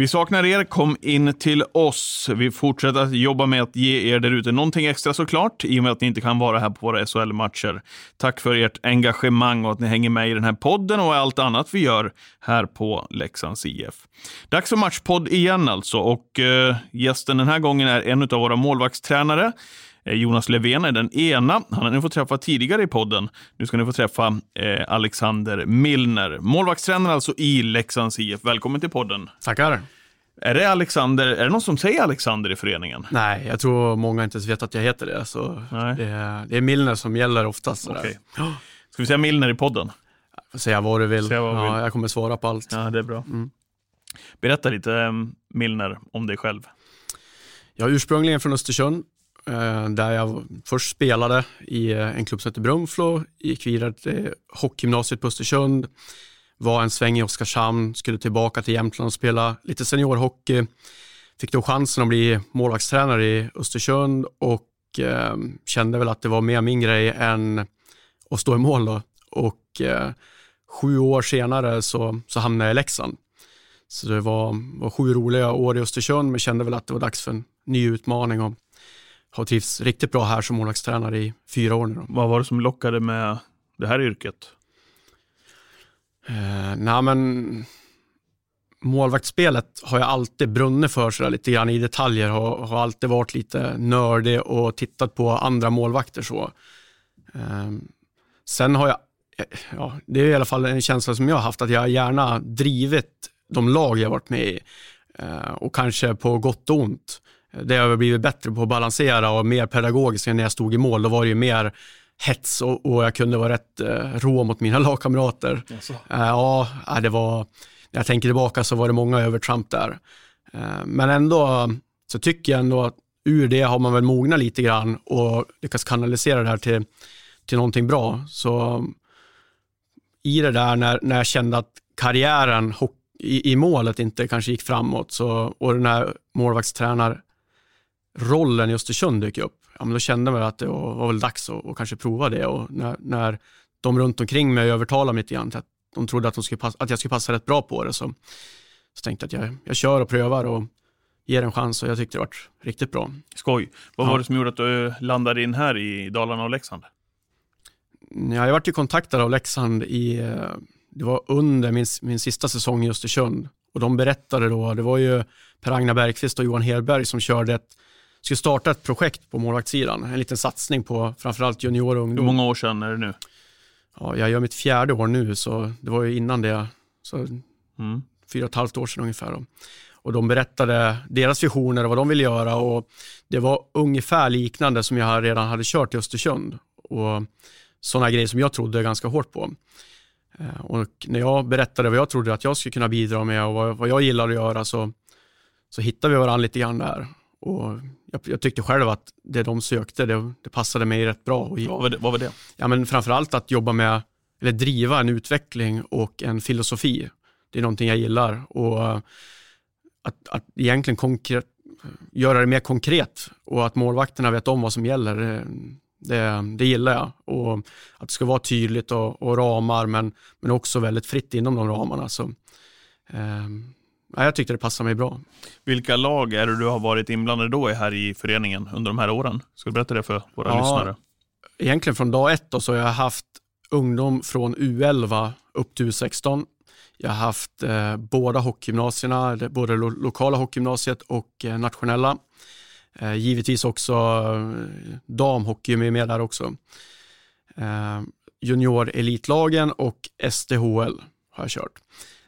Vi saknar er, kom in till oss. Vi fortsätter att jobba med att ge er där ute någonting extra såklart, i och med att ni inte kan vara här på våra SHL-matcher. Tack för ert engagemang och att ni hänger med i den här podden och allt annat vi gör här på Leksands IF. Dags för matchpodd igen alltså, och eh, gästen den här gången är en av våra målvaktstränare. Eh, Jonas Löfven är den ena. Han har ni fått träffa tidigare i podden. Nu ska ni få träffa eh, Alexander Milner. Målvaktstränare alltså i Leksands IF. Välkommen till podden. Tackar. Är det Alexander, är det någon som säger Alexander i föreningen? Nej, jag tror många inte ens vet att jag heter det. Så Nej. det, är, det är Milner som gäller oftast. Okej. Ska vi säga Milner i podden? Får säga vad du vill. Vad ja, vill. Jag kommer svara på allt. Ja, det är bra. Mm. Berätta lite, eh, Milner, om dig själv. Jag är ursprungligen från Östersund, Eh, där jag först spelade i eh, en klubb som heter Brunflo, gick vidare till hockeygymnasiet på Östersund, var en sväng i Oskarshamn, skulle tillbaka till Jämtland och spela lite seniorhockey. Fick då chansen att bli målvaktstränare i Östersund och eh, kände väl att det var mer min grej än att stå i mål. Då. Och eh, sju år senare så, så hamnade jag i Leksand. Så det var, var sju roliga år i Östersund, men kände väl att det var dags för en ny utmaning och har trivts riktigt bra här som målvaktstränare i fyra år nu. Vad var det som lockade med det här yrket? Eh, nej, men målvaktsspelet har jag alltid brunnit för sådär lite grann i detaljer. Har, har alltid varit lite nördig och tittat på andra målvakter så. Eh, sen har jag, ja, det är i alla fall en känsla som jag har haft att jag gärna drivit de lag jag varit med i eh, och kanske på gott och ont. Det har jag blivit bättre på att balansera och mer pedagogiskt än när jag stod i mål. Då var det ju mer hets och, och jag kunde vara rätt eh, rå mot mina lagkamrater. Eh, ja, det var, när jag tänker tillbaka så var det många övertramp där. Eh, men ändå så tycker jag ändå att ur det har man väl mognat lite grann och lyckats kanalisera det här till, till någonting bra. Så i det där när, när jag kände att karriären i, i målet inte kanske gick framåt så, och den här målvaktstränarrollen i Östersund dök upp, ja, men då kände jag att det var, var väl dags att, kanske prova det och när, när de runt omkring mig övertalade mig lite grann till att de trodde att, de skulle passa, att jag skulle passa rätt bra på det så, så tänkte jag att jag, jag kör och prövar och ger en chans och jag tyckte det var riktigt bra. Skoj. Vad Ja. var det som gjorde att du landade in här i Dalarna och Leksand? Ja, jag varit ju kontaktad av Leksand i, eh, det var under min, min sista säsong i Östersund och de berättade då, det var ju Per-Agnar Bergqvist och Johan Hedberg som körde ett, skulle starta ett projekt på målvaktssidan, en liten satsning på framförallt junior och Hur ungdom. många år sedan är det nu? Ja, jag gör mitt fjärde år nu så det var ju innan det, så Mm. fyra och ett halvt år sedan ungefär. Då. Och de berättade deras visioner och vad de ville göra och det var ungefär liknande som jag redan hade kört i Östersund och sådana grejer som jag trodde ganska hårt på. Eh, Och när jag berättade vad jag trodde att jag skulle kunna bidra med och vad, jag gillade att göra så, så hittade vi varandra lite grann där. Och jag, jag tyckte själv att det de sökte, det, det passade mig rätt bra. Och, Vad, var det, vad var det? ja, men framförallt att jobba med, eller driva en utveckling och en filosofi. Det är någonting jag gillar. Och eh, att, att egentligen konkret, göra det mer konkret och att målvakterna vet om vad som gäller, det, det, det gillar jag. Och att det ska vara tydligt och, och ramar, men, men också väldigt fritt inom de ramarna. Så, eh, ja, jag tyckte det passade mig bra. Vilka lag är det du har varit inblandad då i här i föreningen under de här åren? Ska du berätta det för våra Ja. lyssnare? egentligen från dag ett då, så har jag haft ungdom från U11 upp till U16. Jag har haft eh, båda hockeygymnasierna, både lo lokala hockeygymnasiet och eh, nationella. Eh, givetvis också eh, damhockey är med där också. Eh, junior-elitlagen och SDHL har jag kört.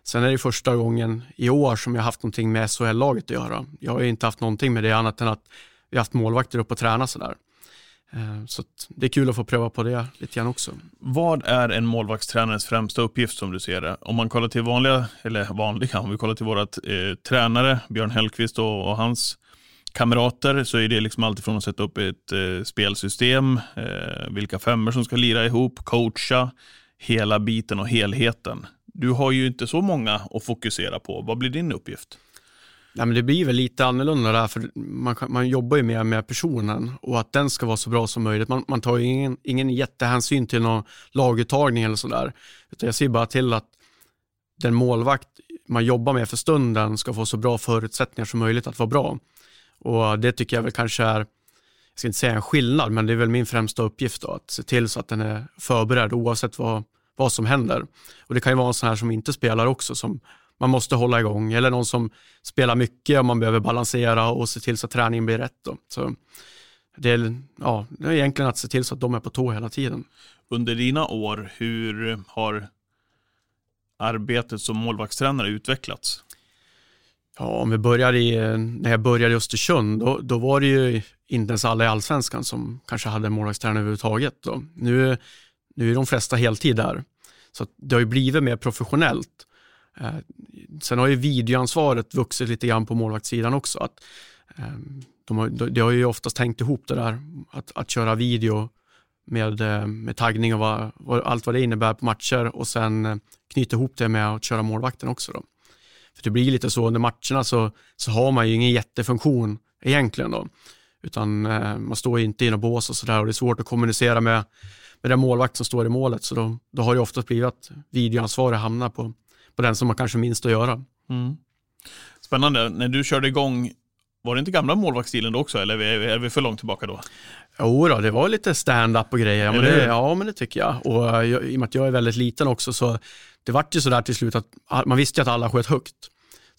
Sen är det första gången i år som jag haft någonting med SHL-laget att göra. Jag har ju inte haft någonting med det annat än att vi haft målvakter upp och träna sådär. Eh, så det är kul att få pröva på det lite grann också. Vad är en målvaktstränarens främsta uppgift som du ser det? Om man kollar till vanliga, eller vanliga, om vi kollar till vårat eh, tränare Björn Hellkvist och, och hans kamrater så är det liksom alltid från att sätta upp ett eh, spelsystem, eh, vilka femmer som ska lira ihop, coacha, hela biten och helheten. Du har ju inte så många att fokusera på. Vad blir din uppgift? Nej, men det blir väl lite annorlunda där, för man, man jobbar ju mer med personen och att den ska vara så bra som möjligt. Man, man tar ju ingen, ingen jättehänsyn till någon laguttagning eller sådär. Utan jag ser bara till att den målvakt man jobbar med för stunden ska få så bra förutsättningar som möjligt att vara bra. Och det tycker jag väl kanske är, jag ska inte säga en skillnad, men det är väl min främsta uppgift då, att se till så att den är förberedd oavsett vad, vad som händer. Och det kan ju vara en sån här som inte spelar också, som man måste hålla igång, eller någon som spelar mycket och man behöver balansera och se till så att träningen blir rätt. Då. Så det, är, ja, det är egentligen att se till så att de är på tå hela tiden. Under dina år, hur har arbetet som målvaktstränare utvecklats? Ja, om vi börjar i, när jag började i Östersund, då, då var det ju inte ens alla i allsvenskan som kanske hade en målvaktstränare överhuvudtaget. Då. Nu, nu är de flesta heltid där. Så det har ju blivit mer professionellt. Eh, sen har ju videoansvaret vuxit lite grann på målvaktssidan också. Att, eh, de, har, de har ju oftast tänkt ihop det där, att, att köra video med, eh, med taggning och vad, vad, allt vad det innebär på matcher och sen eh, knyta ihop det med att köra målvakten också. Då. För det blir lite så under matcherna så, så har man ju ingen jättefunktion egentligen då. Utan eh, man står inte i något bås och sådär och det är svårt att kommunicera med, med den målvakt som står i målet. Så då, då har det oftast blivit att videoansvaret hamnar på, på den som har kanske minst att göra. Mm. Spännande. När du körde igång, var det inte gamla målvaktsstilen då också eller är vi, är vi för långt tillbaka då? Jo då, det var lite stand-up och grejer. Ja men, det, ja, men det tycker jag. Och jag, i och med att jag är väldigt liten också så det vart ju sådär till slut att man visste ju att alla sköt högt.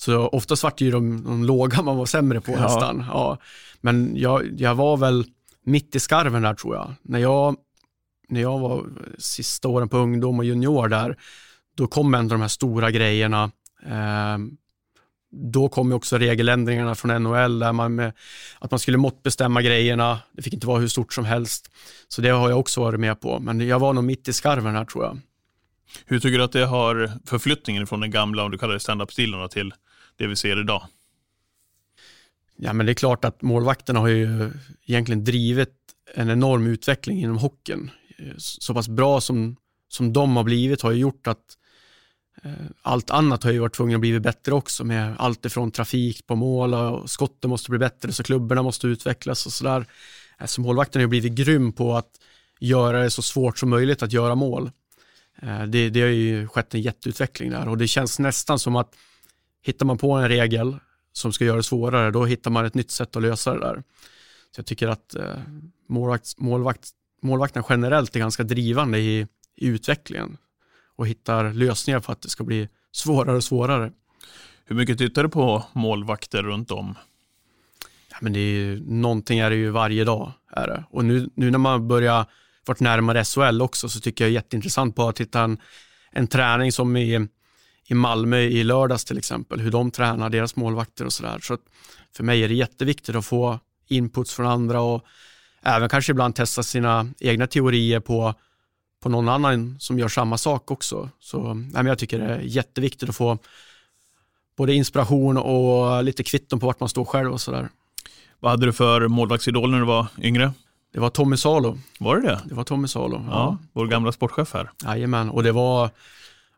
Så oftast vart det ju de, de låga man var sämre på ja. nästan. Ja. Men jag, jag var väl mitt i skarven där tror jag. När jag, när jag var sista åren på ungdom och junior där, då kom av de här stora grejerna. Eh, då kom ju också regeländringarna från NHL där man med, att man skulle måttbestämma grejerna. Det fick inte vara hur stort som helst. Så det har jag också varit med på. Men jag var nog mitt i skarven här tror jag. Hur tycker du att det har förflyttningen från den gamla, om du kallar det standup-stilen, till det vi ser idag? Ja, men det är klart att målvakterna har ju egentligen drivit en enorm utveckling inom hockeyn. Eh, så pass bra som, som de har blivit har ju gjort att eh, allt annat har ju varit tvungen att bli bättre också med allt ifrån trafik på mål och skotten måste bli bättre så klubborna måste utvecklas och sådär. Eh, så målvakten har ju blivit grym på att göra det så svårt som möjligt att göra mål. Det, det har ju skett en jätteutveckling där och det känns nästan som att hittar man på en regel som ska göra det svårare, då hittar man ett nytt sätt att lösa det där. Så jag tycker att eh, målvakt, målvakt, målvakterna generellt är ganska drivande i, i utvecklingen och hittar lösningar för att det ska bli svårare och svårare. Hur mycket tittar du på målvakter runt om? Ja, men det är ju, någonting är det ju varje dag. Är det. Och nu, nu när man börjar varit närmare SHL också så tycker jag är jätteintressant på att titta en, en träning som i, i Malmö i lördags till exempel, hur de tränar deras målvakter och sådär. Så, för mig är det jätteviktigt att få inputs från andra och även kanske ibland testa sina egna teorier på, på någon annan som gör samma sak också. Så nej, jag tycker det är jätteviktigt att få både inspiration och lite kvitton på vart man står själv och sådär. Vad hade du för målvaktsidol när du var yngre? Det var Tommy Salo. Var det det? Det var Tommy Salo. Ja, ja. Vår gamla sportchef här. Jajamän, och det var,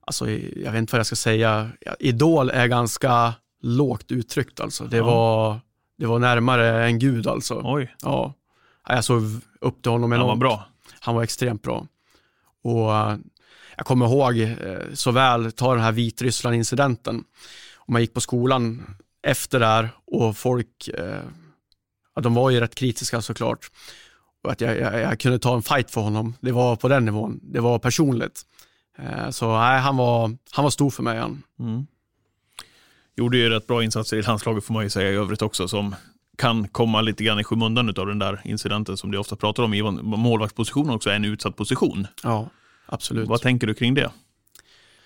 alltså jag vet inte vad jag ska säga, idol är ganska lågt uttryckt alltså. Det, ja. var, det var närmare en gud alltså. Oj. Ja. Jag såg upp till honom enormt. Han var bra. Han var extremt bra. Och jag kommer ihåg eh, så väl, ta den här Vitryssland-incidenten. man gick på skolan efter där och folk, eh, ja, de var ju rätt kritiska såklart och att jag, jag, jag, kunde ta en fight för honom. Det var på den nivån. Det var personligt. Eh, så nej, han, var, han var stor för mig. Han. Mm. Gjorde ju rätt bra insatser i landslaget får man ju säga i övrigt också som kan komma lite grann i skymundan av den där incidenten som du ofta pratar om. I målvaktspositionen också är en utsatt position. Ja, absolut. Vad tänker du kring det?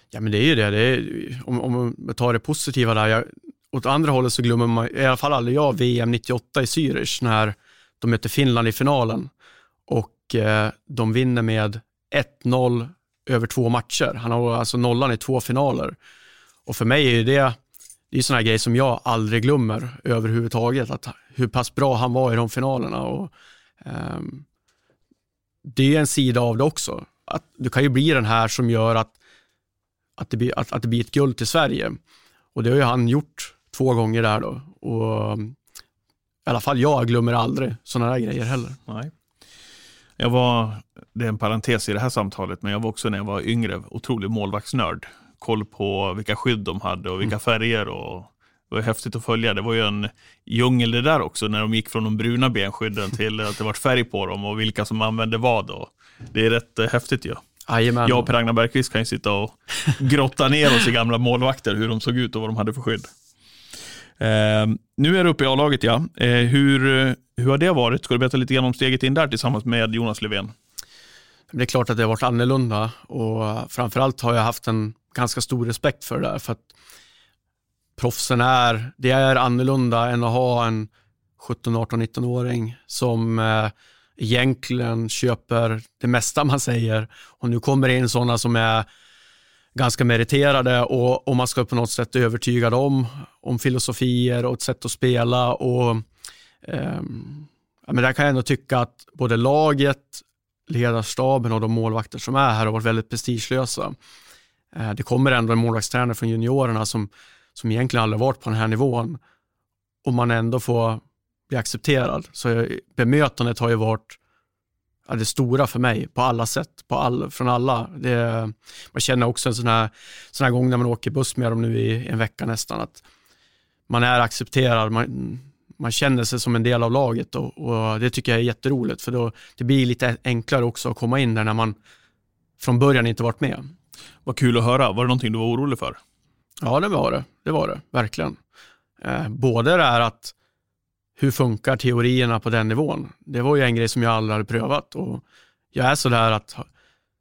Ja, men det är ju det. det är, om, om man tar det positiva där. Jag, åt andra hållet så glömmer man, i alla fall aldrig jag, VM 98 i Zürich när de möter Finland i finalen och eh, de vinner med 1-0 över två matcher. Han har alltså nollan i två finaler. Och för mig är det det är sådana grejer som jag aldrig glömmer överhuvudtaget. Att hur pass bra han var i de finalerna. Och, um, det är en sida av det också. Att du kan ju bli den här som gör att, att, det, blir, att, att det blir ett guld till Sverige. Och det har ju han gjort två gånger där då. Och, ehm, I alla fall jag glömmer aldrig sådana där grejer heller. Nej. Jag var, det är en parentes i det här samtalet, men jag var också när jag var yngre otrolig målvaktsnörd. Koll på vilka skydd de hade och vilka mm. färger och det var häftigt att följa. Det var ju en djungel det där också, när de gick från de bruna benskydden till att det var färg på dem och vilka som använde vad. Och det är rätt eh, häftigt ju. Ja. Jag och Per-Agnar Bergqvist kan ju sitta och grotta ner oss i gamla målvakter, hur de såg ut och vad de hade för skydd. Eh, nu är du uppe i A-laget, ja. Eh, hur, eh, hur har det varit? Ska du berätta lite grann om steget in där tillsammans med Jonas Löfven? Det är klart att det har varit annorlunda och framförallt har jag haft en ganska stor respekt för det där. För att proffsen är, det är annorlunda än att ha en 17, 18, 19-åring som eh, egentligen köper det mesta man säger. Och nu kommer det in sådana som är ganska meriterade och, och man ska på något sätt övertyga dem om filosofier och ett sätt att spela. Och, eh, men där kan jag ändå tycka att både laget, ledarstaben och de målvakter som är här har varit väldigt prestigelösa. Eh, det kommer ändå en målvaktstränare från juniorerna som, som egentligen aldrig varit på den här nivån och man ändå får bli accepterad. Så eh, bemötandet har ju varit ja, det stora för mig på alla sätt, på all, från alla. Det, man känner också en sån här, sån här gång när man åker buss med dem nu i en vecka nästan, att man är accepterad, man, man känner sig som en del av laget och, och, det tycker jag är jätteroligt för då, det blir lite enklare också att komma in där när man från början inte varit med. Vad kul att höra. Var det någonting du var orolig för? Ja, det var det. Det var det, verkligen. Eh, både det här att hur funkar teorierna på den nivån? Det var ju en grej som jag aldrig hade prövat och jag är sådär att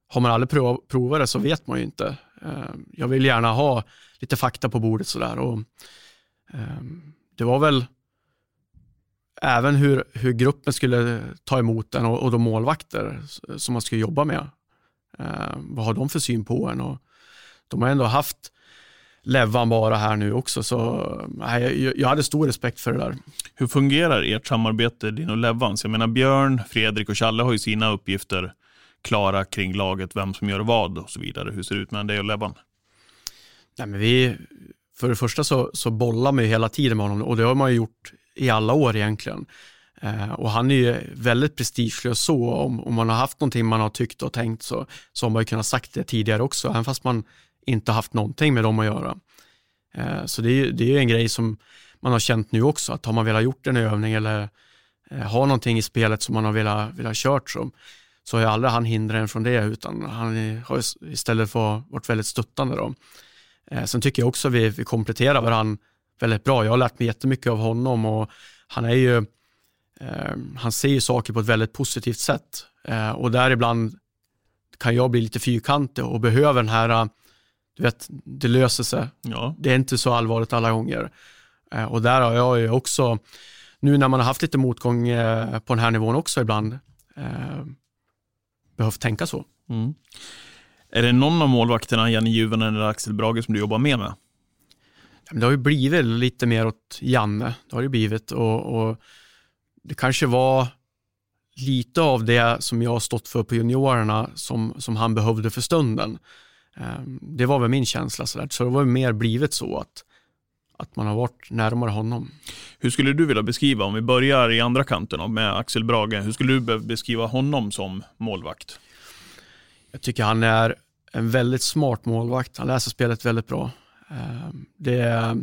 har man aldrig prov, provat det så vet man ju inte. Eh, jag vill gärna ha lite fakta på bordet sådär och eh, det var väl även hur, hur gruppen skulle ta emot den och, och de målvakter som man skulle jobba med. Eh, vad har de för syn på en? Och de har ändå haft Levan bara här nu också, så nej, jag, hade stor respekt för det där. Hur fungerar ert samarbete, din och Levans? Jag menar Björn, Fredrik och Challe har ju sina uppgifter klara kring laget, vem som gör vad och så vidare. Hur ser det ut mellan dig och Levan? Nej, men vi, för det första så, så bollar man ju hela tiden med honom och det har man ju gjort i alla år egentligen. Eh, och han är ju väldigt prestigelös så. Om, om man har haft någonting man har tyckt och tänkt så, så har man ju kunnat sagt det tidigare också, även fast man inte haft någonting med dem att göra. Eh, så det är, det är en grej som man har känt nu också, att har man velat gjort en övning eller eh, har någonting i spelet som man har velat, velat kört så, så har ju aldrig han hindrat en från det, utan han har istället för varit väldigt stöttande. Då. Eh, sen tycker jag också att vi, vi kompletterar varandra väldigt bra. Jag har lärt mig jättemycket av honom och han är ju eh, han ser ju saker på ett väldigt positivt sätt eh, och där ibland kan jag bli lite fyrkantig och behöver den här, du vet, det löser sig. Ja. Det är inte så allvarligt alla gånger. Eh, och där har jag ju också, nu när man har haft lite motgång eh, på den här nivån också ibland, eh, behövt tänka så. Mm. Är det någon av målvakterna, Janne Juvonen eller Axel Brage, som du jobbar med med? Det har ju blivit lite mer åt Janne, det har det blivit. Och, och det kanske var lite av det som jag har stått för på juniorerna som, som han behövde för stunden. Ehm, det var väl min känsla. Så, där. så det var mer blivit så att, att man har varit närmare honom. Hur skulle du vilja beskriva, om vi börjar i andra kanten med Axel Brage, hur skulle du beskriva honom som målvakt? Jag tycker han är en väldigt smart målvakt. Han läser spelet väldigt bra. Ehm, det är,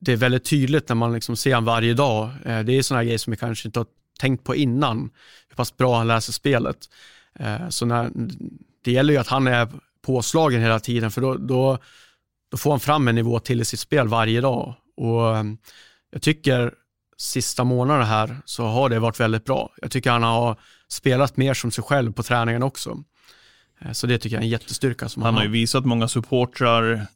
det är väldigt tydligt när man liksom ser honom varje dag. Ehm, det är sådana grejer som vi kanske inte har tänkt på innan, hur pass bra han läser spelet. Ehm, så när, det gäller ju att han är påslagen hela tiden, för då, då, då får han fram en nivå till i sitt spel varje dag. Och jag tycker sista månaderna här så har det varit väldigt bra. Jag tycker han har spelat mer som sig själv på träningen också. Så det tycker jag är en jättestyrka. Som han, han har ju visat många supportrar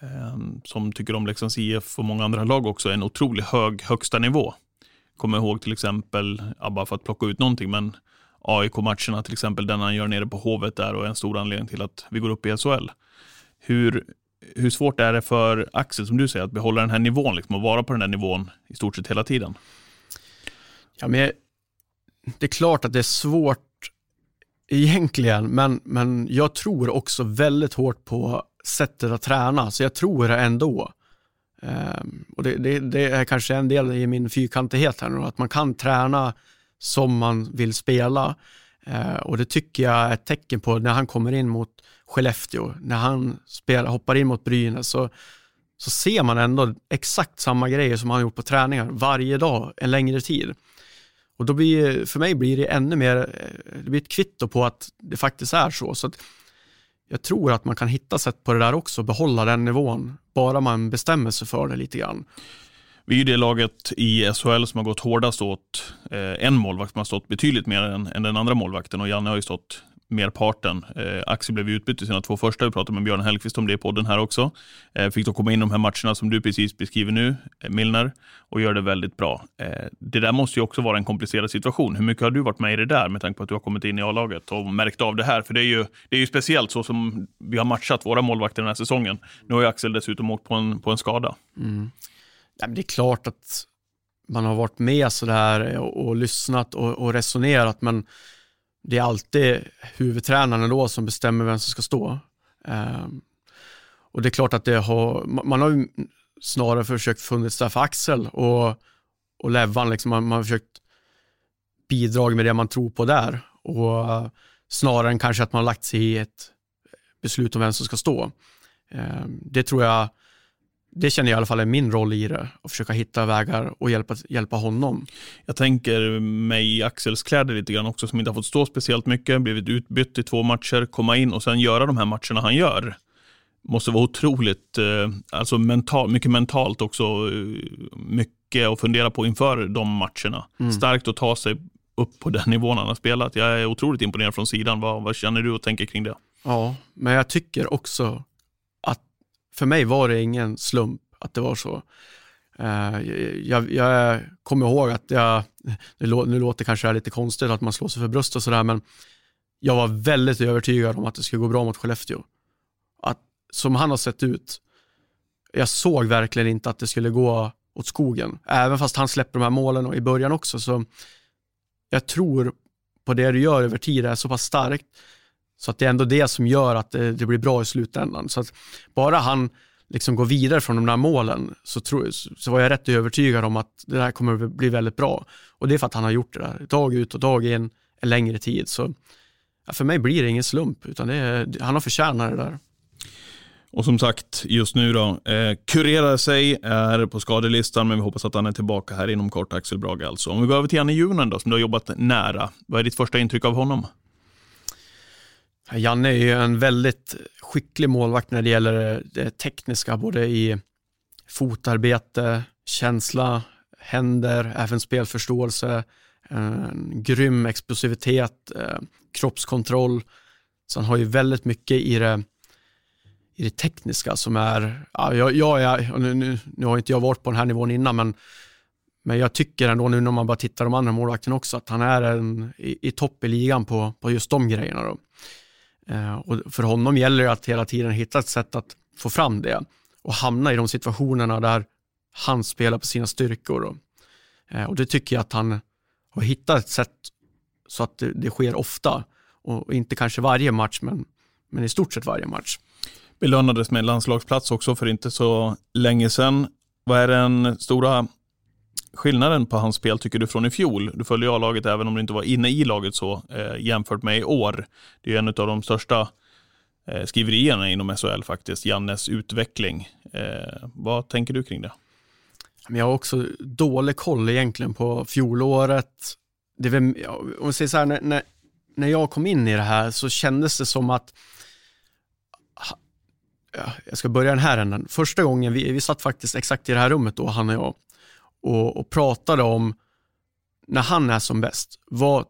Ehm, som tycker om Leksands IF och många andra lag också, en otroligt hög högsta nivå. Kommer ihåg till exempel, ja, bara för att plocka ut någonting, men AIK-matcherna till exempel, den han gör nere på Hovet där och är en stor anledning till att vi går upp i SHL. Hur, hur svårt är det för Axel, som du säger, att behålla den här nivån, liksom, och vara på den här nivån i stort sett hela tiden? Ja, men det är klart att det är svårt egentligen, men, men jag tror också väldigt hårt på sättet att träna, så jag tror det ändå. Um, och det, det, det, är kanske en del i min fyrkantighet här nu, att man kan träna som man vill spela. Eh, och det tycker jag är ett tecken på när han kommer in mot Skellefteå, när han spelar, hoppar in mot Brynäs, så, så ser man ändå exakt samma grejer som han gjort på träningar varje dag en längre tid. Och då blir, för mig blir det ännu mer, eh, det blir ett kvitto på att det faktiskt är så. så jag tror att man kan hitta sätt på det där också, behålla den nivån, bara man bestämmer sig för det lite grann. Vi är det laget i SHL som har gått hårdast åt eh, en målvakt som har stått betydligt mer än, än den andra målvakten och Janne har ju stått merparten. Eh, Axel blev utbytt i sina två första, vi pratade med Björn Hellkvist om det i podden här också. Eh, fick då komma in de här matcherna som du precis beskriver nu, eh, Milner, och gör det väldigt bra. Eh, det där måste ju också vara en komplicerad situation. Hur mycket har du varit med i det där med tanke på att du har kommit in i A-laget och märkt av det här? För det är ju, det är ju speciellt så som vi har matchat våra målvakter den här säsongen. Nu har ju Axel dessutom åkt på en, på en skada. Mm. Ja, det är klart att man har varit med sådär och, och lyssnat och, och resonerat, men det är alltid huvudtränaren då som bestämmer vem som ska stå. Um, och det är klart att det har, man har ju snarare försökt funnits där för Axel och, och Levan, liksom man, man har försökt bidra med det man tror på där. Och uh, snarare än kanske att man har lagt sig i ett beslut om vem som ska stå. Um, det tror jag det känner jag i alla fall är min roll i det, att försöka hitta vägar och hjälpa, hjälpa honom. Jag tänker mig i Axels kläder lite grann också, som inte har fått stå speciellt mycket, blivit utbytt i två matcher, komma in och sen göra de här matcherna han gör. Måste vara otroligt, eh, alltså mental, mycket mentalt också, eh, mycket att fundera på inför de matcherna. Mm. Starkt att ta sig upp på den nivån han har spelat. Jag är otroligt imponerad från sidan. Vad, vad känner du och tänker kring det? Ja, men jag tycker också för mig var det ingen slump att det var så. Eh, jag, jag kommer ihåg att jag, nu låter kanske det lite konstigt att man slår sig för bröst och sådär, men jag var väldigt övertygad om att det skulle gå bra mot Skellefteå. Att, som han har sett ut, jag såg verkligen inte att det skulle gå åt skogen. Även fast han släpper de här målen och i början också, så jag tror på det du gör över tid är så pass starkt så att det är ändå det som gör att det, det blir bra i slutändan. Så att bara han liksom går vidare från de där målen så, tro, så var jag rätt övertygad om att det här kommer att bli väldigt bra. Och det är för att han har gjort det där dag ut och dag in en längre tid. Så ja, för mig blir det ingen slump, utan det är, han har förtjänat det där. Och som sagt, just nu då, eh, kurerar sig, är på skadelistan, men vi hoppas att han är tillbaka här inom kort, Axel Brage alltså. Om vi går över till Janne Junen då, som du har jobbat nära. Vad är ditt första intryck av honom? Janne är ju en väldigt skicklig målvakt när det gäller det tekniska, både i fotarbete, känsla, händer, även spelförståelse, en grym explosivitet, eh, kroppskontroll. Så han har ju väldigt mycket i det, i det tekniska som är, ja, jag, jag, nu, nu, nu har inte jag varit på den här nivån innan, men, men jag tycker ändå nu när man bara tittar de andra målvakterna också, att han är en, i, i topp i ligan på, på just de grejerna. Då. Eh, och för honom gäller det att hela tiden hitta ett sätt att få fram det och hamna i de situationerna där han spelar på sina styrkor. Eh, och det tycker jag att han har hittat ett sätt så att det, det sker ofta och inte kanske varje match men, men i stort sett varje match. Belönades med landslagsplats också för inte så länge sedan. Vad är den stora skillnaden på hans spel tycker du från i fjol? Du följde A-laget även om du inte var inne i laget så eh, jämfört med i år. Det är en av de största eh, skriverierna inom SHL faktiskt, Jannes utveckling. Eh, vad tänker du kring det? Jag har också dålig koll egentligen på fjolåret. Det var, om vi säger så här, när, när, när jag kom in i det här så kändes det som att jag ska börja den här änden. Första gången, vi, vi satt faktiskt exakt i det här rummet då, han och jag och, och pratade om när han är som bäst, vad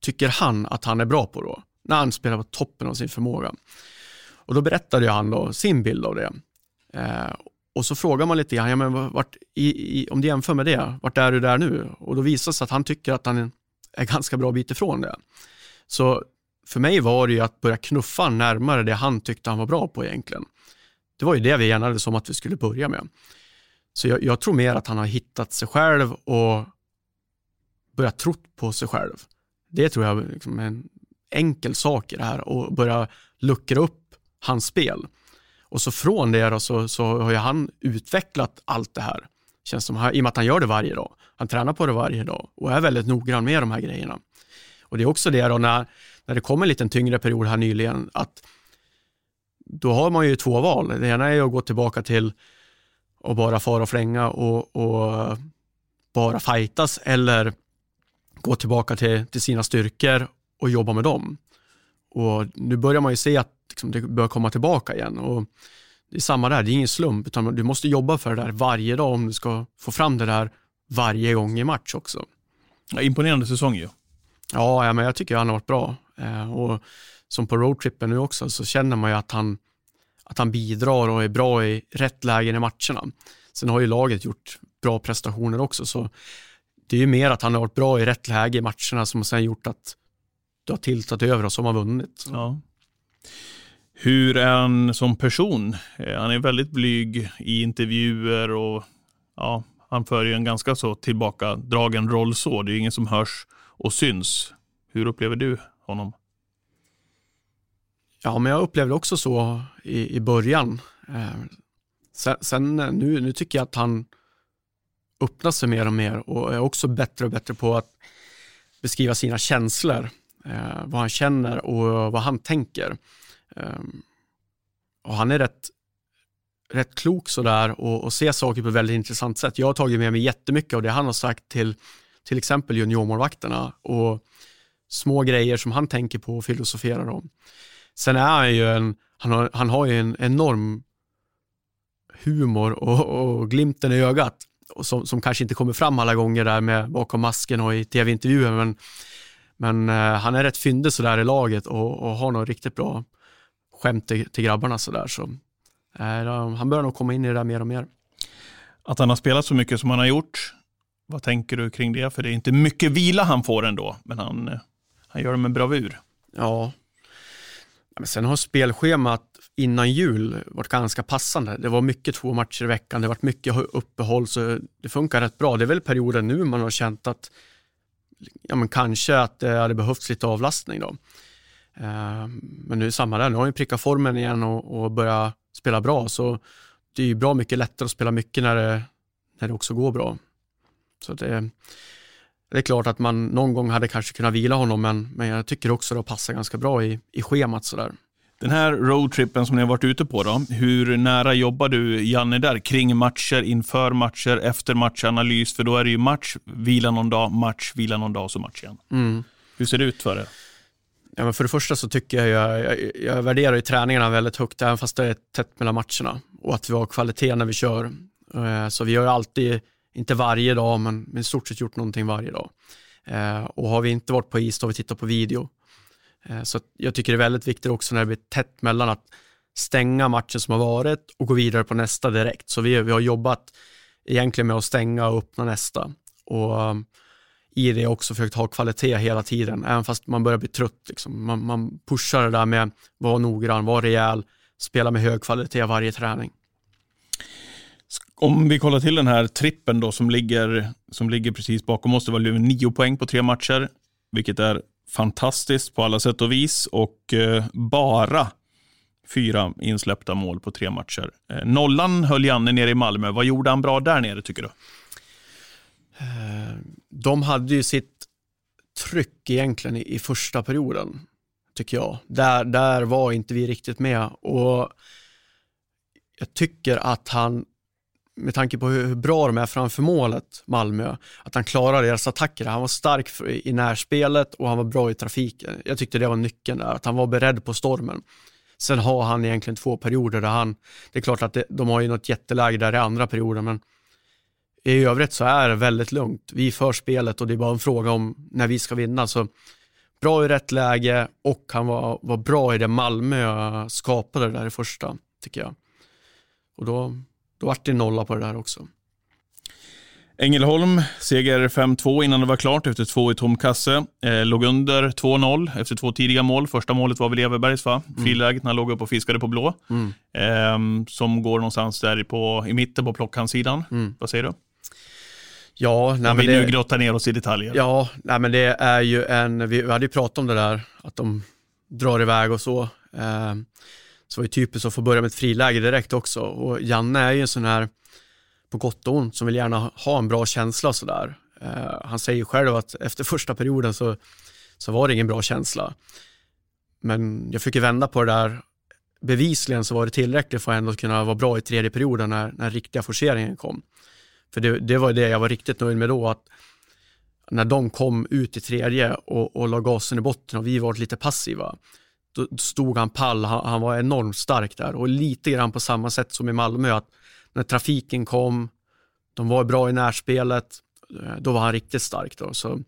tycker han att han är bra på då? När han spelar på toppen av sin förmåga. Och då berättade han då sin bild av det. Eh, och så frågar man lite grann, ja, men vart, i, i, om du jämför med det, vart är du där nu? Och då visar det sig att han tycker att han är ganska bra bit ifrån det. Så för mig var det ju att börja knuffa närmare det han tyckte han var bra på egentligen. det var ju det vi enades om att vi skulle börja med. Så jag, jag tror mer att han har hittat sig själv och börjat tro på sig själv. Det tror jag liksom är en enkel sak i det här och börja luckra upp hans spel. Och så från det då så, så har ju han utvecklat allt det här. Känns som, I och med att han gör det varje dag. Han tränar på det varje dag och är väldigt noggrann med de här grejerna. Och det är också det då när, när det kommer en liten tyngre period här nyligen att då har man ju två val. Det ena är att gå tillbaka till att bara fara och flänga och, och bara fightas eller gå tillbaka till, till sina styrkor och jobba med dem. Och nu börjar man ju se att liksom, det börjar komma tillbaka igen. Och det är samma där, det är ingen slump, utan du måste jobba för det där varje dag om du ska få fram det där varje gång i match också. Ja, imponerande säsong ju. Ja, ja men jag tycker han har varit bra. Eh, och som på roadtrippen nu också så känner man ju att han, att han bidrar och är bra i rätt lägen i matcherna. Sen har ju laget gjort bra prestationer också, så det är ju mer att han har varit bra i rätt läge i matcherna som sen gjort att det har tiltat över och som har vunnit. Ja. Hur är han som person? Eh, han är väldigt blyg i intervjuer och ja, han för ju en ganska så tillbakadragen roll så. Det är ingen som hörs och syns. Hur upplever du honom? Ja, men jag upplevde också så i, i början. Eh, sen, sen, eh, nu, nu tycker jag att han öppnar sig mer och mer och är också bättre och bättre på att beskriva sina känslor, eh, vad han känner och vad han tänker. Eh, och han är rätt, rätt klok sådär och, och ser saker på ett väldigt intressant sätt. Jag har tagit med mig jättemycket av det han har sagt till till exempel juniormålvakterna och små grejer som han tänker på och filosoferar om. Sen är han ju en, han har, han har ju en enorm humor och, och glimten i ögat som, som kanske inte kommer fram alla gånger där med bakom masken och i tv-intervjuer men, men uh, han är rätt fyndig sådär i laget och, och har nog riktigt bra skämt till, till grabbarna sådär så uh, han börjar nog komma in i det där mer och mer. Att han har spelat så mycket som han har gjort, vad tänker du kring det? För det är inte mycket vila han får ändå, men han, eh, han gör det med bravur. Ja, men sen har spelschemat innan jul varit ganska passande. Det var mycket två matcher i veckan, det har varit mycket uppehåll, så det funkar rätt bra. Det är väl perioden nu man har känt att ja, men kanske att det hade behövts lite avlastning. Då. Eh, men nu är det samma där, nu har vi prickat formen igen och, och börjat spela bra, så det är ju bra mycket lättare att spela mycket när det, när det också går bra. Så det, det är klart att man någon gång hade kanske kunnat vila honom, men, men jag tycker också det passar ganska bra i, i schemat. Sådär. Den här roadtrippen som ni har varit ute på, då, hur nära jobbar du, Janne, där kring matcher, inför matcher, efter matchanalys? För då är det ju match, vila någon dag, match, vila någon dag och så match igen. Mm. Hur ser det ut för er? Ja, men för det första så tycker jag, jag, jag, jag värderar ju träningarna väldigt högt, även fast det är tätt mellan matcherna. Och att vi har kvalitet när vi kör. Eh, så vi har ju alltid inte varje dag, men, men i stort sett gjort någonting varje dag. Eh, och har vi inte varit på is, då har vi tittat på video. Eh, så jag tycker det är väldigt viktigt också när det blir tätt mellan att stänga matchen som har varit och gå vidare på nästa direkt. Så vi, vi har jobbat egentligen med att stänga och öppna nästa. Och um, i det också försökt ha kvalitet hela tiden, även fast man börjar bli trött. Liksom. Man, man pushar det där med att vara noggrann, vara rejäl, spela med hög kvalitet varje träning. Om vi kollar till den här trippen då som ligger, som ligger precis bakom oss. Det var nio poäng på tre matcher, vilket är fantastiskt på alla sätt och vis och eh, bara fyra insläppta mål på tre matcher. Eh, nollan höll Janne nere i Malmö. Vad gjorde han bra där nere tycker du? Eh, de hade ju sitt tryck egentligen i, i första perioden, tycker jag. Där, där var inte vi riktigt med och jag tycker att han med tanke på hur, bra de är framför målet, Malmö, att han klarar deras attacker. Han var stark i närspelet och han var bra i trafiken. Jag tyckte det var nyckeln där, att han var beredd på stormen. Sen har han egentligen två perioder där han, det är klart att det, de har ju något jätteläge där i andra perioden, men i övrigt så är det väldigt lugnt. Vi för spelet och det är bara en fråga om när vi ska vinna. Så bra i rätt läge och han var, var bra i det Malmö skapade där i första, tycker jag. Och då, då vart det nolla på det där också. Ängelholm, seger 5-2 innan det var klart efter två i tom kasse. Eh, låg under 2-0 efter två tidiga mål. Första målet var väl Everbergs va? Mm. Friläget när han låg upp och fiskade på blå. Mm. Eh, som går någonstans där på, i mitten på plockhandsidan. Mm. Vad säger du? Ja, nej, men vi det... nu grotta ner oss i detaljer. Ja, nej, men det är ju en, vi hade ju pratat om det där, att de drar iväg och så. Eh, så var det typiskt att få börja med ett friläge direkt också. Och Janne är ju en sån här, på gott och ont, som vill gärna ha en bra känsla och sådär. Eh, han säger själv att efter första perioden så, så var det ingen bra känsla. Men jag fick ju vända på det där. Bevisligen så var det tillräckligt för att ändå kunna vara bra i tredje perioden när, när riktiga forceringen kom. För det, det var det jag var riktigt nöjd med då, att när de kom ut i tredje och, och la gasen i botten och vi var lite passiva, då stod han pall. Han, han, var enormt stark där och lite grann på samma sätt som i Malmö, att när trafiken kom, de var bra i närspelet, eh, då var han riktigt stark. Då. Så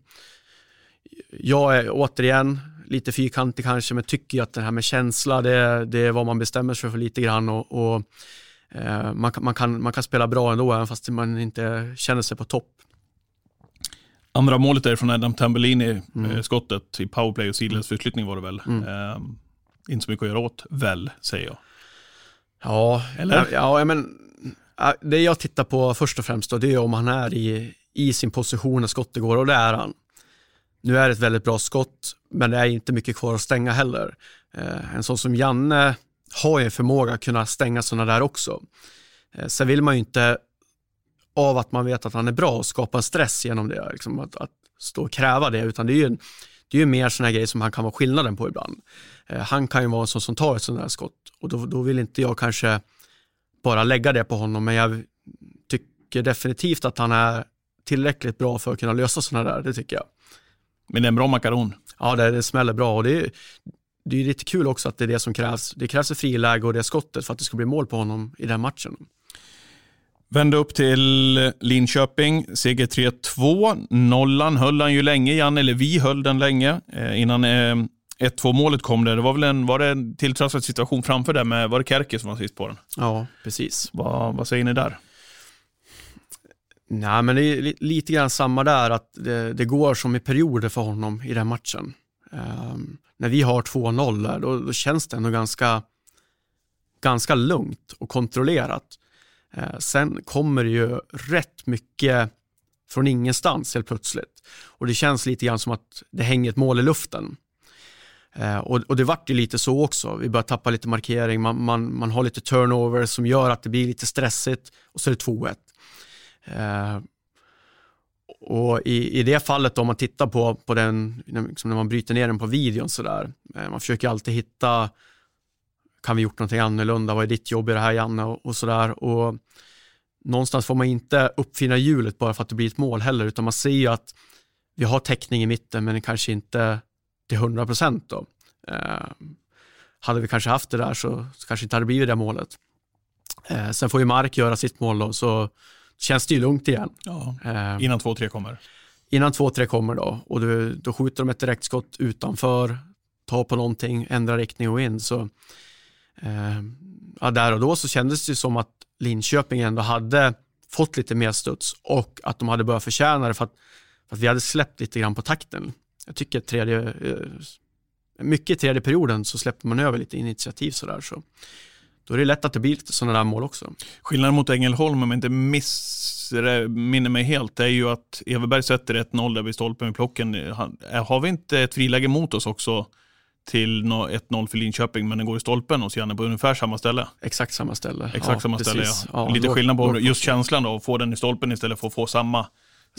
jag är återigen lite fyrkantig kanske, men tycker att det här med känsla, det, det är vad man bestämmer sig för lite grann och, och eh, man, man, kan, man kan spela bra ändå, även fast man inte känner sig på topp. Andra målet är från Adam Tambellini, mm. Eh, skottet i powerplay och sidledsförflyttning var det väl. Mm. Eh, inte så mycket att göra åt, väl, säger jag. Ja, Eller? ja, men det jag tittar på först och främst då, det är om han är i, i sin position när skottet går och det är han. Nu är det ett väldigt bra skott, men det är inte mycket kvar att stänga heller. Eh, en sån som Janne har ju en förmåga att kunna stänga sådana där också. Eh, sen vill man ju inte av att man vet att han är bra och skapa en stress genom det, liksom att, att, stå och kräva det, utan det är ju, det är ju mer sådana grejer som han kan vara skillnaden på ibland. Eh, han kan ju vara en sån som tar ett sådant här skott och då, då vill inte jag kanske bara lägga det på honom, men jag tycker definitivt att han är tillräckligt bra för att kunna lösa sådana där, det tycker jag. Men det är en bra makaron. Ja, det, det smäller bra och det är, det är lite kul också att det är det som krävs. Det krävs ett friläge och det skottet för att det ska bli mål på honom i den matchen. Vände upp till Linköping, seger 3-2. Nollan höll han ju länge, Jan, eller vi höll den länge eh, innan eh, 1-2 målet kom där. Det var väl en, var det en tilltrasslad situation framför där med, var det Kärke som var sist på den? Ja, precis. Va, vad säger ni där? Nej, men det är lite grann samma där, att det, det går som i perioder för honom i den matchen. Um, när vi har 2-0 där, då, då, känns det ändå ganska, ganska lugnt och kontrollerat. Eh, sen kommer det ju rätt mycket från ingenstans helt plötsligt. Och det känns lite grann som att det hänger ett mål i luften. Eh, och, och, det vart ju lite så också. Vi börjar tappa lite markering, man, man, man har lite turnover som gör att det blir lite stressigt och så är det 2-1. Eh, och i, i det fallet om man tittar på, på den, liksom när man bryter ner den på videon sådär, eh, man försöker alltid hitta, kan vi gjort någonting annorlunda, vad är ditt jobb i det här Janne och, och sådär. Och någonstans får man inte uppfinna hjulet bara för att det blir ett mål heller, utan man ser ju att vi har täckning i mitten men kanske inte till 100 procent då. Eh, hade vi kanske haft det där så, så kanske inte hade blivit det målet. Eh, sen får ju Mark göra sitt mål då, så känns det ju lugnt igen. Ja, eh, innan 2-3 kommer. Innan 2-3 kommer då och då, då skjuter de ett direktskott utanför, tar på någonting, ändrar riktning och in. Så, eh, ja, där och då så kändes det som att Linköping ändå hade fått lite mer studs och att de hade börjat förtjäna det för att, för att vi hade släppt lite grann på takten jag tycker tredje, eh, mycket i tredje perioden så släpper man över lite initiativ sådär. Så då är det lätt att det blir lite sådana där mål också. Skillnaden mot Ängelholm, om jag inte missminner mig helt, är ju att Everberg sätter 1-0 där vid stolpen vid plocken. Har vi inte ett friläge mot oss också till 1-0 för Linköping, men den går i stolpen hos Janne på ungefär samma ställe? Exakt samma ställe. Exakt ja, samma ställe, ja. ja Lite skillnad på just känslan då, att få den i stolpen istället för att få samma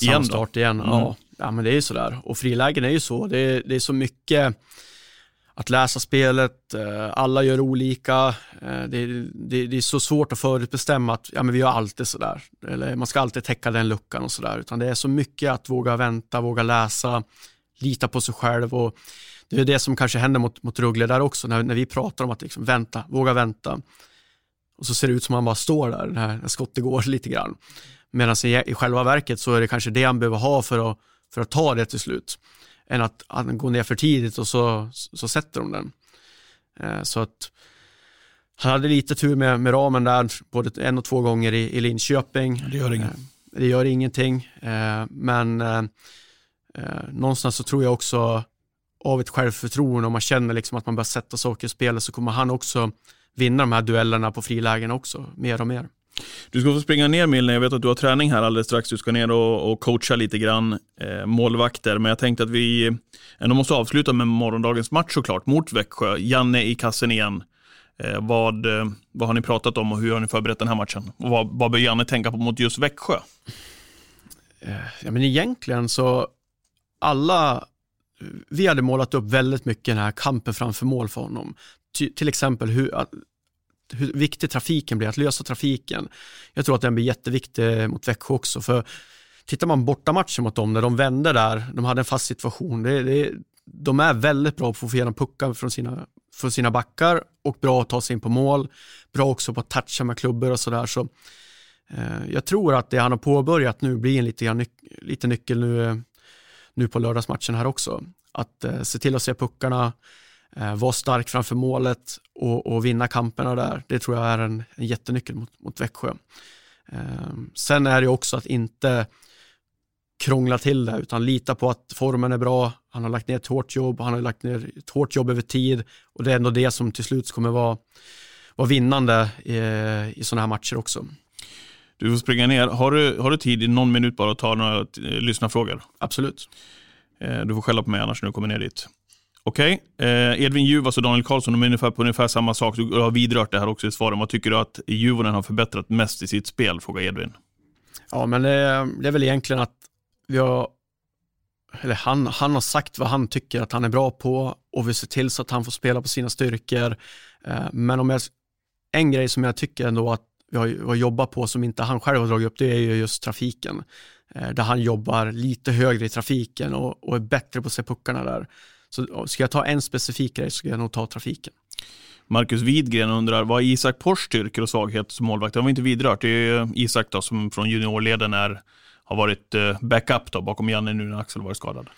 igen. start igen, mm. ja. ja. men det är ju sådär. Och frilägen är ju så, det är, det är så mycket att läsa spelet, eh, alla gör olika, eh, det, det, det, är så svårt att förutbestämma att ja, men vi gör alltid sådär, eller man ska alltid täcka den luckan och sådär, utan det är så mycket att våga vänta, våga läsa, lita på sig själv och det är det som kanske händer mot, mot Rögle där också, när, när vi pratar om att liksom vänta, våga vänta. Och så ser det ut som att man bara står där när, skottet går lite grann. Medan i, i själva verket så är det kanske det han behöver ha för att, för att ta det till slut. Än att, att gå ner för tidigt och så, så sätter de den. Eh, så att han hade lite tur med, med ramen där, både en och två gånger i, i Linköping. Det gör inget. Eh, det gör ingenting. Eh, men eh, eh, någonstans så tror jag också av ett självförtroende, om man känner liksom att man börjar sätta saker i spelet så kommer han också vinna de här duellerna på frilägen också, mer och mer. Du ska få springa ner Milne, jag vet att du har träning här alldeles strax. Du ska ner och, och coacha lite grann eh, målvakter, men jag tänkte att vi ändå måste avsluta med morgondagens match såklart, mot Växjö. Janne i kassen igen. Eh, vad, eh, vad har ni pratat om och hur har ni förberett den här matchen? Och vad, vad bör Janne tänka på mot just Växjö? Eh, ja, men egentligen så alla, vi hade målat upp väldigt mycket den här kampen framför mål för honom. Ty, till exempel hur, hur viktig trafiken blir, att lösa trafiken. Jag tror att den blir jätteviktig mot Växjö också. För tittar man bortamatchen mot dem, när de vände där, de hade en fast situation. Det, det, de är väldigt bra på att få igenom puckar från sina, från sina backar och bra att ta sig in på mål. Bra också på att toucha med klubbor och sådär. Så, eh, jag tror att det han har påbörjat nu blir en lite, nyc lite nyckel nu, eh, nu på lördagsmatchen här också. Att eh, se till att se puckarna, eh, vara stark framför målet och, och, vinna kamperna där. Det tror jag är en, en jättenyckel mot, mot Växjö. Eh, sen är det också att inte krångla till det, utan lita på att formen är bra. Han har lagt ner ett hårt jobb, han har lagt ner ett hårt jobb över tid och det är ändå det som till slut kommer vara, vara vinnande eh, i, i sådana här matcher också. Du får springa ner. Har du, har du tid i någon minut bara att ta några eh, lyssnarfrågor? Absolut. Eh, du får skälla på mig annars när du kommer ner dit. Okej, okay. eh, Edvin Juvas och Daniel Karlsson de är ungefär på ungefär samma sak. Du har vidrört det här också i svaren. Vad tycker du att Juvonen har förbättrat mest i sitt spel? Frågar Edvin. Ja, men det, det är väl egentligen att vi har, eller han, han har sagt vad han tycker att han är bra på och vi ser till så att han får spela på sina styrkor. Eh, men om jag, en grej som jag tycker ändå att vi har, vi har jobbat på som inte han själv har dragit upp, det är ju just trafiken. Eh, där han jobbar lite högre i trafiken och, och är bättre på att se puckarna där. Så ska jag ta en specifik grej så ska jag nog ta trafiken. Marcus Widgren undrar, vad är Isak Pors styrkor och svagheter som målvakt? Det har vi inte vidrört. Det är Isak då, som från juniorleden är, har varit eh, backup då, bakom Janne nu när Axel varit skadad.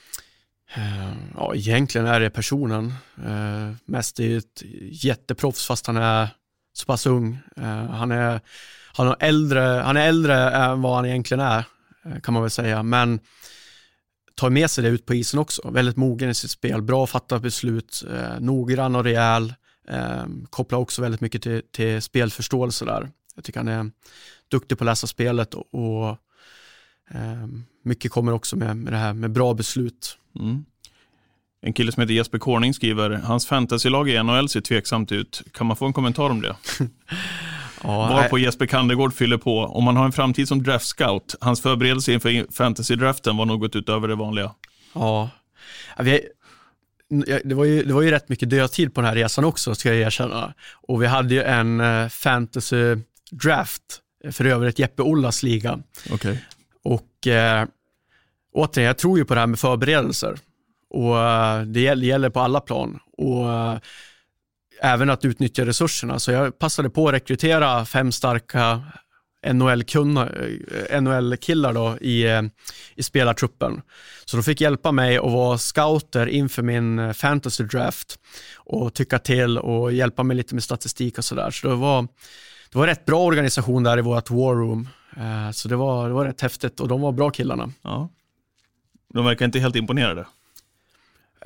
Eh, ja, egentligen är det personen. Uh, mest är ett jätteproffs fast han är så pass ung. Eh, han, är, han, är äldre, han är äldre än vad han egentligen är, eh, kan man väl säga. Men tar med sig det ut på isen också. Väldigt mogen i sitt spel, bra att fatta beslut, eh, noggrann och rejäl. Eh, kopplar också väldigt mycket till, till spelförståelse där. Jag tycker han är duktig på att läsa spelet och, och eh, mycket kommer också med, med det här med bra beslut. Mm. En kille som heter Jesper Corning skriver, hans fantasylag i NHL ser tveksamt ut. Kan man få en kommentar om det? Ja, Varpå Jesper Kandegård fyller på. Om man har en framtid som draftscout, hans förberedelse inför fantasy-draften var något utöver det vanliga. Ja, vi, det, var ju, det var ju rätt mycket dödtid på den här resan också, ska jag erkänna. Och vi hade ju en uh, fantasy-draft, för övrigt Jeppe Ollas liga. Okay. Och uh, återigen, jag tror ju på det här med förberedelser. Och eh, det gäller på alla plan. Och eh, även att utnyttja resurserna. Så jag passade på att rekrytera fem starka NHL-killar eh, NHL då i, i spelartruppen. Så de fick hjälpa mig att vara scouter inför min fantasy draft och tycka till och hjälpa mig lite med statistik och sådär. Så det var, det var rätt bra organisation där i vårt war room. Så det var, det var rätt häftigt och de var bra killarna. Ja. De verkar inte helt imponerade.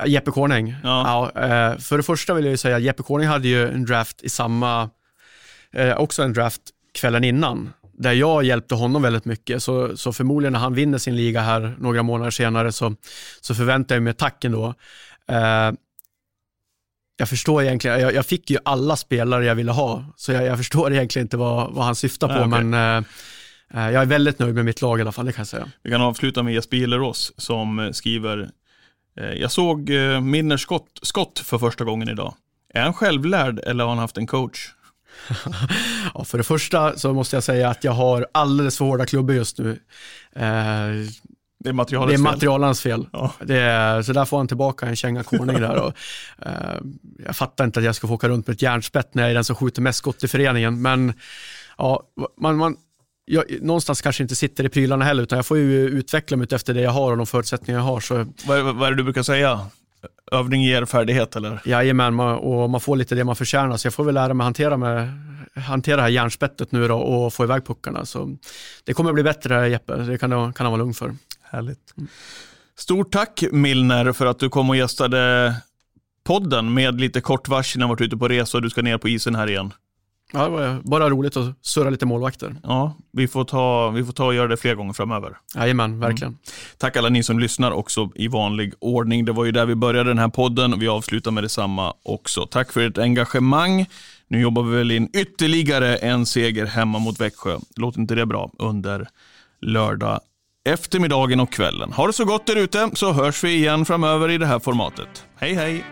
Jeppe Corning. Ja. ja. Eh, för det första vill jag ju säga att Jeppe Corning hade ju en draft i samma, eh, också en draft kvällen innan, där jag hjälpte honom väldigt mycket. Så, så förmodligen när han vinner sin liga här några månader senare så, så förväntar jag mig tacken då. Eh, jag förstår egentligen, jag, jag, fick ju alla spelare jag ville ha, så jag, jag förstår egentligen inte vad, vad han syftar på, ja, okay. men jag är väldigt nöjd med mitt lag i alla fall, det kan jag säga. Vi kan avsluta med Jesper Gillerås som skriver Eh, jag såg eh, Minner Scott, Scott för första gången idag. Är han självlärd eller har han haft en coach? ja, för det första så måste jag säga att jag har alldeles för hårda klubbor just nu. Eh, det är materialets fel. Det är materialens fel. Ja. Det är, så där får han tillbaka en känga Corning där. Och, eh, jag fattar inte att jag ska få åka runt med ett järnspett när jag är den som skjuter mest skott i föreningen. Men ja, man, man, jag någonstans kanske inte sitter i prylarna heller, utan jag får ju utveckla mig efter det jag har och de förutsättningar jag har. Så... Vad, är, vad är det du brukar säga? övning ger färdighet eller? Jajamän, man, och man får lite det man förtjänar, så jag får väl lära mig hantera, med, hantera det här järnspettet nu då och få iväg puckarna. Så det kommer bli bättre Jeppe, det kan, kan han vara lugn för. Härligt. Stort tack Milner för att du kom och gästade podden med lite kort varsel när du varit ute på resa och du ska ner på isen här igen. Ja, det var bara roligt att surra lite målvakter. Ja, vi får ta, vi får ta och göra det fler gånger framöver. Jajamän, verkligen. Mm. Tack alla ni som lyssnar också i vanlig ordning. Det var ju där vi började den här podden och vi avslutar med detsamma också. Tack för ert engagemang. Nu jobbar vi väl in ytterligare en seger hemma mot Växjö. Låter inte det bra under lördag eftermiddagen och kvällen. Ha det så gott där ute så hörs vi igen framöver i det här formatet. Hej hej!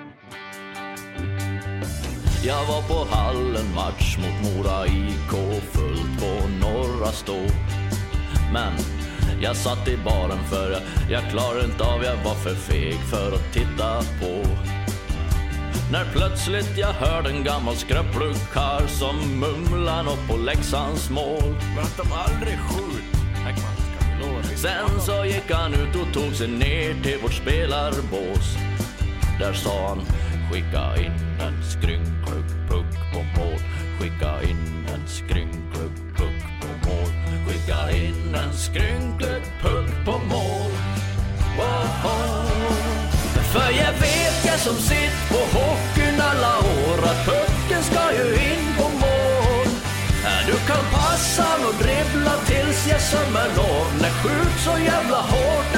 Jag var på hallen match mot Mora IK fullt på Norra Stå. Men jag satt i baren för jag, jag klarade inte av, jag var för feg för att titta på. När plötsligt jag hörde en gammal skröplig karl som mumlar nåt på Leksands mål. Men att de aldrig skjut. Sen så gick han ut och tog sig ner till vårt spelarbås. Där sa han Skicka in en mål. Skicka in en skrynklig puck på mål. Skicka in en skrynklig puck på mål. Wow. För jag vet jag som sitt på hockeyn alla år att pucken ska ju in på mål. Du kan passa och dribbla tills jag sömmer når. när skjut så jävla hårt